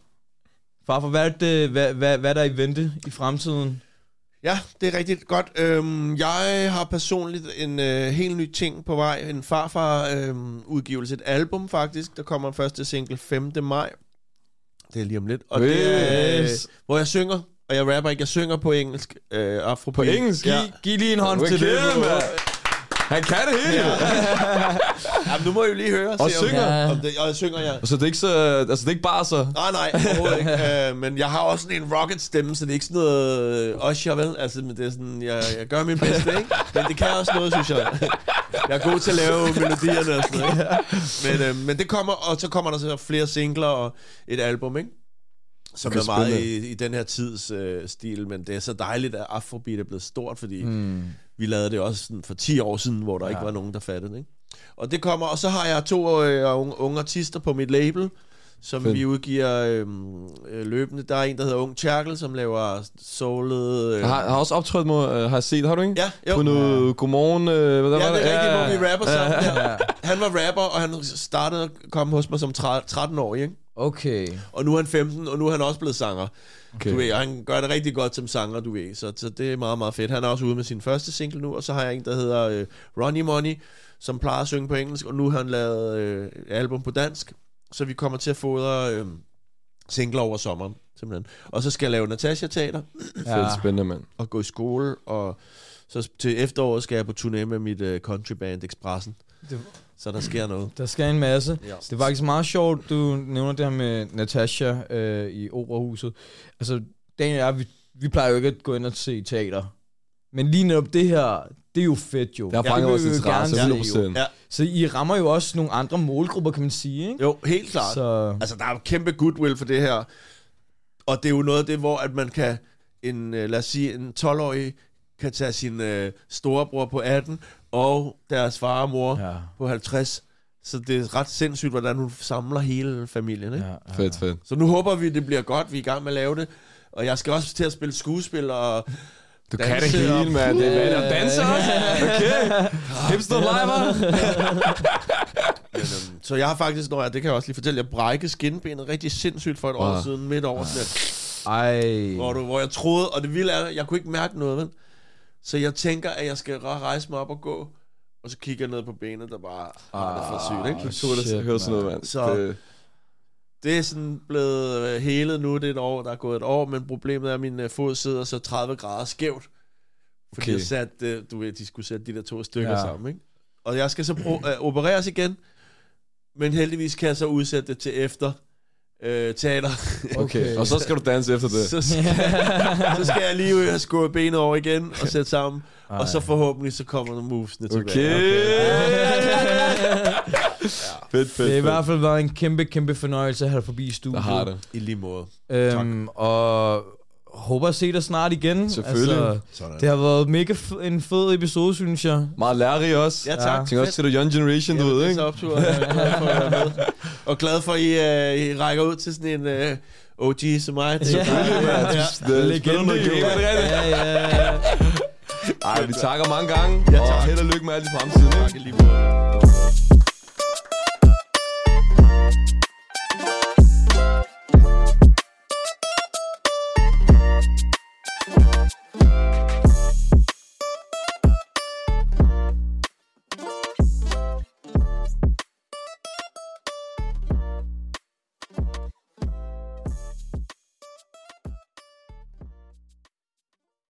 farfar, hvad er, det, hvad, hvad, hvad er der i vente i fremtiden? Ja, det er rigtig godt. Øhm, jeg har personligt en øh, helt ny ting på vej. En farfar-udgivelse. et album faktisk. Der kommer første single 5. maj. Det er lige om lidt. Og det er, øh, Yes. hvor jeg synger. Og jeg rapper ikke. Jeg synger på engelsk. Øh, afrobeat. På engelsk? Ja. Giv, giv lige en hånd til det. bro. Han kan det hele. Ja. [LAUGHS] Jamen, nu må I jo lige høre. Og se, om- synger. Om det, og jeg synger, ja. Så det er ikke så, altså det er ikke bare så. Nej, nej, overhovedet ikke. Uh, [LAUGHS] men jeg har også sådan en rocket stemme, så det er ikke sådan noget uh, Usher, vel? Altså, men det er sådan, jeg, jeg gør min bedste, ikke? Men det kan også noget, synes jeg. Jeg er god til at lave melodierne og sådan noget. Men, uh, men det kommer, og så kommer der så flere singler og et album, ikke? Som Okay, er meget i, i den her tids uh, stil, men det er så dejligt, at Afrobeat er blevet stort, fordi mm. Vi lavede det også sådan for 10 år siden, hvor der ja. ikke var nogen, der fattede det, ikke? Og det kommer, og så har jeg to øh, unge, unge artister på mit label, som Fedt. vi udgiver øhm, øh, løbende. Der er en, der hedder Ung Tjerkel, som laver soulet... Øh, har, har også optrådt mod, øh, har jeg set, har du ikke? Ja, jo. På noget Godmorgen, øh, hvad der Ja, var det er rigtigt, hvor vi rapper sammen. Ja. Ja. Han var rapper, og han startede at komme hos mig som 13 år, ikke? Okay. Og nu er han 15, og nu er han også blevet sanger. Okay. Du ved, og han gør det rigtig godt som sanger, du ved. Så, så det er meget, meget fedt. Han er også ude med sin første single nu, og så har jeg en, der hedder øh, Ronnie Money, som plejer at synge på engelsk, og nu har han lavet øh, et album på dansk. Så vi kommer til at fodre øh, singler over sommeren, simpelthen. Og så skal jeg lave Natasha Teater, [CLEARS THROAT] Fedt spændende, mand. og gå i skole, og så til efteråret skal jeg på turné med mit øh, countryband Expressen. Det- Så der sker noget. Der skal en masse. Ja. Det er faktisk meget sjovt, du nævner det her med Natasha øh, i Operahuset. Altså, Daniel og jeg, vi, vi plejer jo ikke at gå ind og se teater. Men lige netop det her, det er jo fedt jo. Vores vi jo interesse, gerne se, jo. 100%. Ja. Så I rammer jo også nogle andre målgrupper, kan man sige, ikke? Jo, helt klart. Så, Altså, der er jo kæmpe goodwill for det her. Og det er jo noget af det, hvor at man kan, en, øh, lad os sige, en 12-årig kan tage sin øh, storebror på 18 og deres far og mor ja. på 50. Så det er ret sindssygt, hvordan hun samler hele familien. Ikke? ja, Ja. Fedt, fedt. Så nu håber vi, det bliver godt. Vi er i gang med at lave det. Og jeg skal også til at spille skuespil og Du Danse kan det hele, og- mand. Det er og danse også. Okay. [LAUGHS] Hipster live, Men, øhm, så jeg har faktisk, når jeg, det kan jeg også lige fortælle, jeg brækkede skinbenet rigtig sindssygt for et år siden, midt over sådan et, Ej. hvor, du, hvor jeg troede, og det vilde er, jeg kunne ikke mærke noget, vel? Så jeg tænker, at jeg skal rejse mig op og gå, og så kigger jeg ned på benet, der bare, ah, det er for sygt, ikke? Du tog det til at høre sådan noget, mand. Så- Det- Det er sådan blevet øh, helet nu, det er et år, der er gået et år, men problemet er, at min øh, fod sidder så 30 grader skævt. Fordi Okay. jeg satte, øh, du ved, de skulle sætte de der to stykker Ja. ja. sammen, ikke? Og jeg skal så pro- øh, opereres igen, men heldigvis kan jeg så udsætte det til efter øh, teater. Okay, og [LAUGHS] så skal du danse efter det. så, skal, [LAUGHS] så skal jeg lige ud og have skåret benet over igen og sætte sammen, og så forhåbentlig så kommer nogle movesene tilbage. Okay. [LAUGHS] Fedt, fedt, Det har i hvert fald været en kæmpe, kæmpe fornøjelse at have dig forbi studiet. Der har det. I lige måde. Øhm, og håber at se dig snart igen. Selvfølgelig. Altså, Sådan. det har været mega f- en fed episode, synes jeg. Meget lærerig også. Ja, tak. Ja. Tænker også til The Young Generation, du Jamen, ved, det er ikke? så optur. Jeg er glad for at være med. [LAUGHS] Og glad for, at I, uh, I rækker ud til sådan en uh, OG som mig. Til Ja. Ja, det spiller noget game, er det rigtigt? Ja, ja, ja. Ej, vi takker mange gange, Ja, og tak. held og lykke med alt i fremtiden. ikke? Tak lige måde.